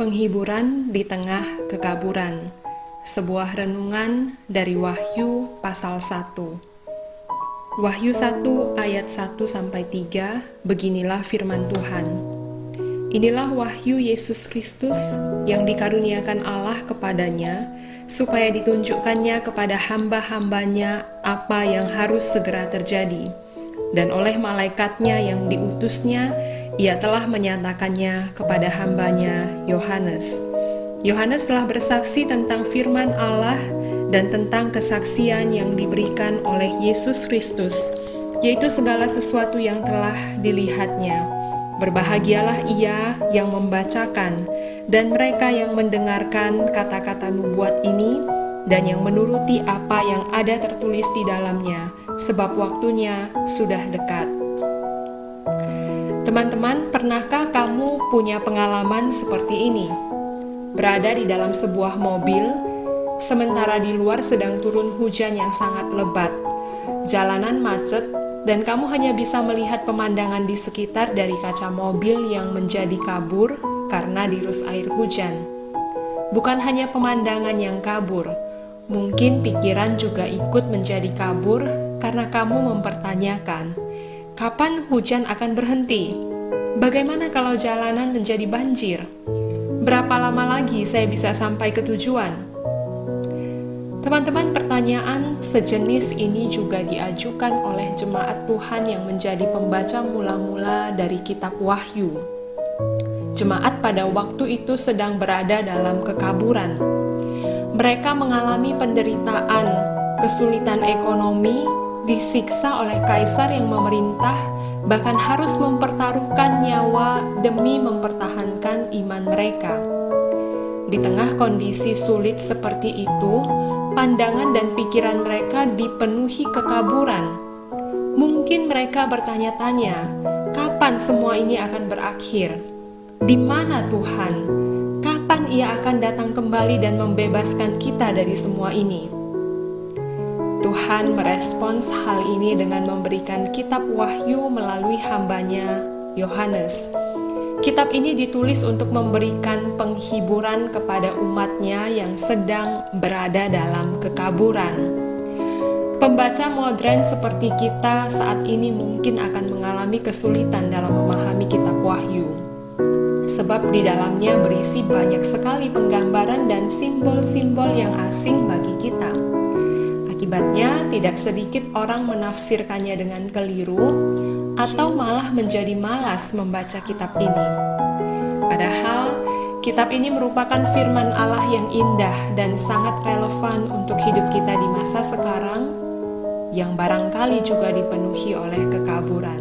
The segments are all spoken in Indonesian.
Penghiburan di tengah kekaburan. Sebuah renungan dari Wahyu pasal 1. Wahyu 1 ayat 1 sampai 3, beginilah firman Tuhan. Inilah wahyu Yesus Kristus yang dikaruniakan Allah kepadanya, supaya ditunjukkannya kepada hamba-hambanya apa yang harus segera terjadi. Dan oleh malaikatnya yang diutusnya, ia telah menyatakannya kepada hambanya Yohanes. Yohanes telah bersaksi tentang firman Allah dan tentang kesaksian yang diberikan oleh Yesus Kristus, yaitu segala sesuatu yang telah dilihatnya. Berbahagialah ia yang membacakan dan mereka yang mendengarkan kata-kata nubuat ini dan yang menuruti apa yang ada tertulis di dalamnya, sebab waktunya sudah dekat. Teman-teman, pernahkah kamu punya pengalaman seperti ini? Berada di dalam sebuah mobil, sementara di luar sedang turun hujan yang sangat lebat. Jalanan macet, dan kamu hanya bisa melihat pemandangan di sekitar dari kaca mobil yang menjadi kabur karena dirus air hujan. Bukan hanya pemandangan yang kabur, mungkin pikiran juga ikut menjadi kabur karena kamu mempertanyakan, Kapan hujan akan berhenti? Bagaimana kalau jalanan menjadi banjir? Berapa lama lagi saya bisa sampai ke tujuan? Teman-teman, pertanyaan sejenis ini juga diajukan oleh jemaat Tuhan yang menjadi pembaca mula-mula dari Kitab Wahyu. Jemaat pada waktu itu sedang berada dalam kekaburan. Mereka mengalami penderitaan, kesulitan ekonomi, disiksa oleh kaisar yang memerintah, bahkan harus mempertaruhkan nyawa demi mempertahankan iman mereka. Di tengah kondisi sulit seperti itu, pandangan dan pikiran mereka dipenuhi kekaburan. Mungkin mereka bertanya-tanya, kapan semua ini akan berakhir? Di mana Tuhan? Kapan Ia akan datang kembali dan membebaskan kita dari semua ini? Tuhan merespons hal ini dengan memberikan kitab wahyu melalui hambanya, Yohanes. Kitab ini ditulis untuk memberikan penghiburan kepada umatnya yang sedang berada dalam kekaburan. Pembaca modern seperti kita saat ini mungkin akan mengalami kesulitan dalam memahami kitab wahyu. Sebab di dalamnya berisi banyak sekali penggambaran dan simbol-simbol yang asing bagi kita Akibatnya, tidak sedikit orang menafsirkannya dengan keliru atau malah menjadi malas membaca kitab ini. Padahal, kitab ini merupakan firman Allah yang indah dan sangat relevan untuk hidup kita di masa sekarang yang barangkali juga dipenuhi oleh kekaburan.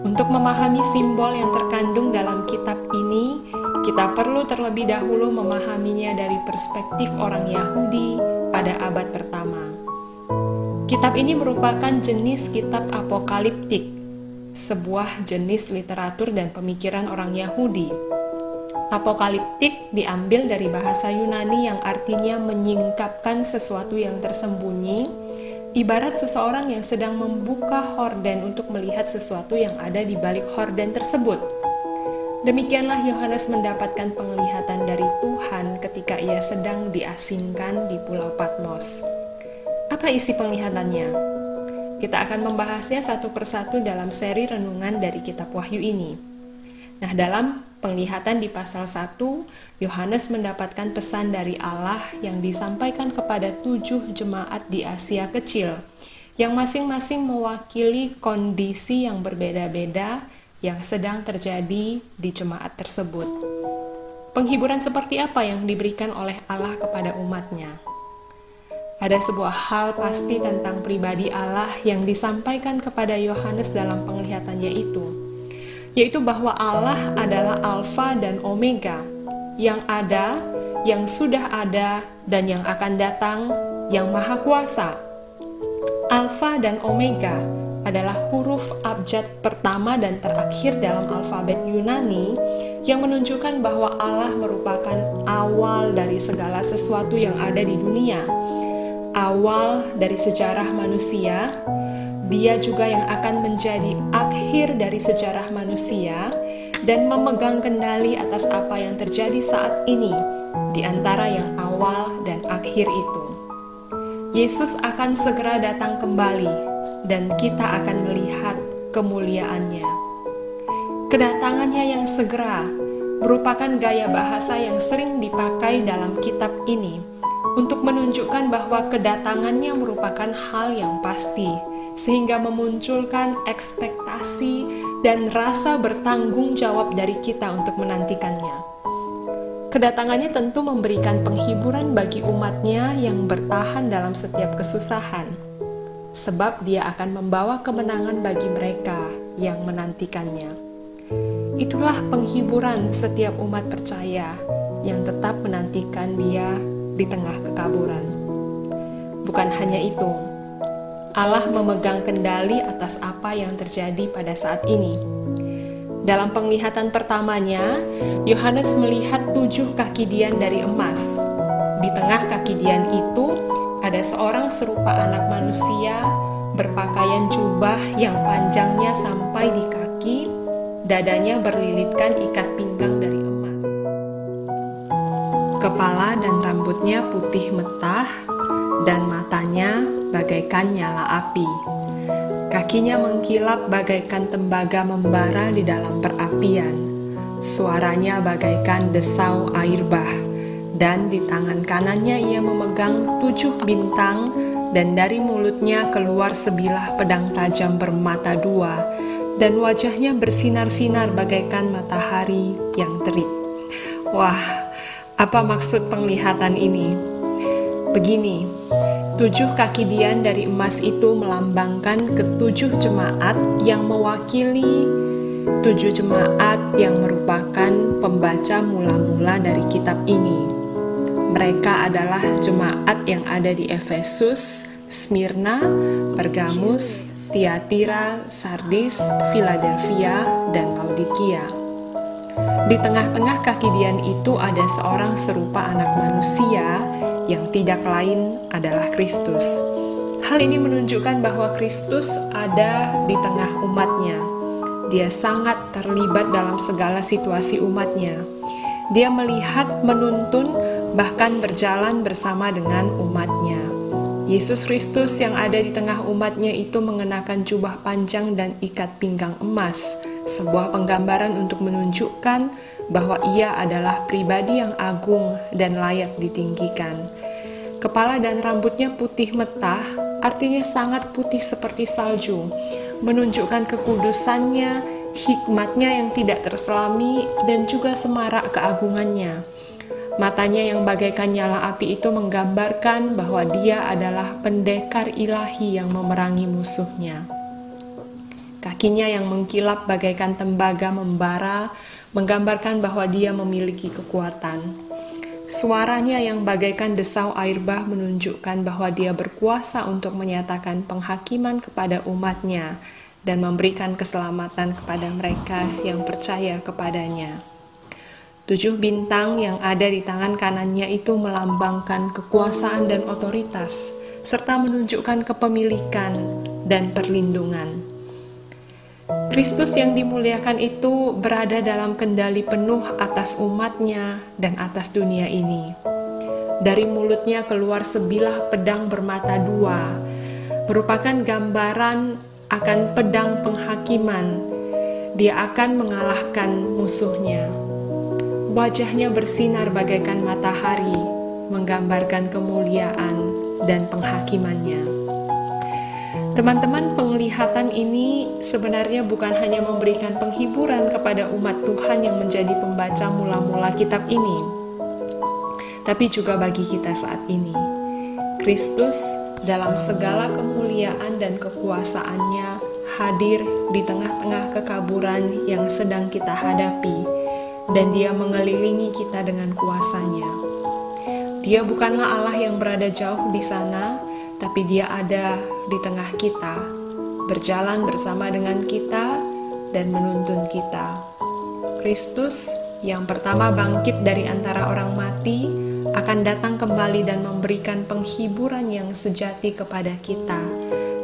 Untuk memahami simbol yang terkandung dalam kitab ini, kita perlu terlebih dahulu memahaminya dari perspektif orang Yahudi pada abad pertama. Kitab ini merupakan jenis kitab apokaliptik, sebuah jenis literatur dan pemikiran orang Yahudi. Apokaliptik diambil dari bahasa Yunani yang artinya menyingkapkan sesuatu yang tersembunyi, ibarat seseorang yang sedang membuka horden untuk melihat sesuatu yang ada di balik horden tersebut. Demikianlah Yohanes mendapatkan penglihatan dari Tuhan ketika ia sedang diasingkan di Pulau Patmos. Apa isi penglihatannya? Kita akan membahasnya satu persatu dalam seri renungan dari kitab Wahyu ini. Nah, dalam penglihatan di pasal 1, Yohanes mendapatkan pesan dari Allah yang disampaikan kepada tujuh jemaat di Asia Kecil, yang masing-masing mewakili kondisi yang berbeda-beda yang sedang terjadi di jemaat tersebut. Penghiburan seperti apa yang diberikan oleh Allah kepada umatnya? Ada sebuah hal pasti tentang pribadi Allah yang disampaikan kepada Yohanes dalam penglihatannya itu, yaitu bahwa Allah adalah Alfa dan Omega, yang ada, yang sudah ada, dan yang akan datang, yang Maha Kuasa. Alfa dan Omega adalah huruf abjad pertama dan terakhir dalam alfabet Yunani yang menunjukkan bahwa Allah merupakan awal dari segala sesuatu yang ada di dunia. Awal dari sejarah manusia, dia juga yang akan menjadi akhir dari sejarah manusia dan memegang kendali atas apa yang terjadi saat ini di antara yang awal dan akhir itu. Yesus akan segera datang kembali dan kita akan melihat kemuliaannya. Kedatangannya yang segera merupakan gaya bahasa yang sering dipakai dalam kitab ini untuk menunjukkan bahwa kedatangannya merupakan hal yang pasti, sehingga memunculkan ekspektasi dan rasa bertanggung jawab dari kita untuk menantikannya. Kedatangannya tentu memberikan penghiburan bagi umatnya yang bertahan dalam setiap kesusahan, sebab dia akan membawa kemenangan bagi mereka yang menantikannya. Itulah penghiburan setiap umat percaya yang tetap menantikan dia di tengah kekaburan. Bukan hanya itu, Allah memegang kendali atas apa yang terjadi pada saat ini. Dalam penglihatan pertamanya, Yohanes melihat tujuh kaki dian dari emas. Di tengah kaki dian itu ada seorang serupa anak manusia berpakaian jubah yang panjangnya sampai di kaki, dadanya berlilitkan ikat pinggang dari Kepala dan rambutnya putih metah, dan matanya bagaikan nyala api. Kakinya mengkilap bagaikan tembaga membara di dalam perapian. Suaranya bagaikan desau air bah, dan di tangan kanannya ia memegang tujuh bintang, dan dari mulutnya keluar sebilah pedang tajam bermata dua, dan wajahnya bersinar-sinar bagaikan matahari yang terik. Wah, apa maksud penglihatan ini? Begini, tujuh kaki dian dari emas itu melambangkan ketujuh jemaat yang mewakili tujuh jemaat yang merupakan pembaca mula-mula dari kitab ini. Mereka adalah jemaat yang ada di Efesus, Smyrna, Pergamus, Tiatira, Sardis, Philadelphia, dan Laodikia. Di tengah-tengah kaki Dian itu ada seorang serupa anak manusia yang tidak lain adalah Kristus. Hal ini menunjukkan bahwa Kristus ada di tengah umatnya. Dia sangat terlibat dalam segala situasi umatnya. Dia melihat, menuntun, bahkan berjalan bersama dengan umatnya. Yesus Kristus yang ada di tengah umatnya itu mengenakan jubah panjang dan ikat pinggang emas sebuah penggambaran untuk menunjukkan bahwa ia adalah pribadi yang agung dan layak ditinggikan. Kepala dan rambutnya putih metah, artinya sangat putih seperti salju, menunjukkan kekudusannya, hikmatnya yang tidak terselami, dan juga semarak keagungannya. Matanya yang bagaikan nyala api itu menggambarkan bahwa dia adalah pendekar ilahi yang memerangi musuhnya. Kakinya yang mengkilap bagaikan tembaga membara, menggambarkan bahwa dia memiliki kekuatan. Suaranya yang bagaikan desau air bah menunjukkan bahwa dia berkuasa untuk menyatakan penghakiman kepada umatnya dan memberikan keselamatan kepada mereka yang percaya kepadanya. Tujuh bintang yang ada di tangan kanannya itu melambangkan kekuasaan dan otoritas, serta menunjukkan kepemilikan dan perlindungan. Kristus yang dimuliakan itu berada dalam kendali penuh atas umatnya dan atas dunia ini. Dari mulutnya keluar sebilah pedang bermata dua, merupakan gambaran akan pedang penghakiman. Dia akan mengalahkan musuhnya. Wajahnya bersinar bagaikan matahari, menggambarkan kemuliaan dan penghakimannya. Teman-teman, penglihatan ini sebenarnya bukan hanya memberikan penghiburan kepada umat Tuhan yang menjadi pembaca mula-mula kitab ini, tapi juga bagi kita saat ini. Kristus dalam segala kemuliaan dan kekuasaannya hadir di tengah-tengah kekaburan yang sedang kita hadapi, dan Dia mengelilingi kita dengan kuasanya. Dia bukanlah Allah yang berada jauh di sana, tapi Dia ada di tengah kita, berjalan bersama dengan kita, dan menuntun kita. Kristus yang pertama bangkit dari antara orang mati akan datang kembali dan memberikan penghiburan yang sejati kepada kita,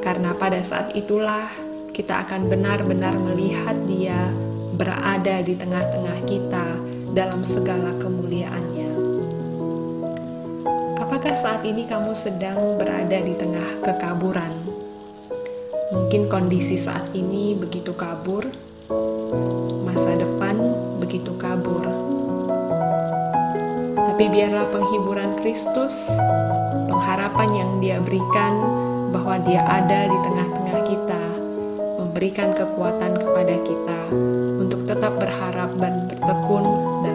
karena pada saat itulah kita akan benar-benar melihat Dia berada di tengah-tengah kita dalam segala kemuliaannya. Apakah saat ini kamu sedang berada di tengah kekaburan? Mungkin kondisi saat ini begitu kabur, masa depan begitu kabur. Tapi biarlah penghiburan Kristus, pengharapan yang Dia berikan bahwa Dia ada di tengah-tengah kita, memberikan kekuatan kepada kita untuk tetap berharap dan bertekun iman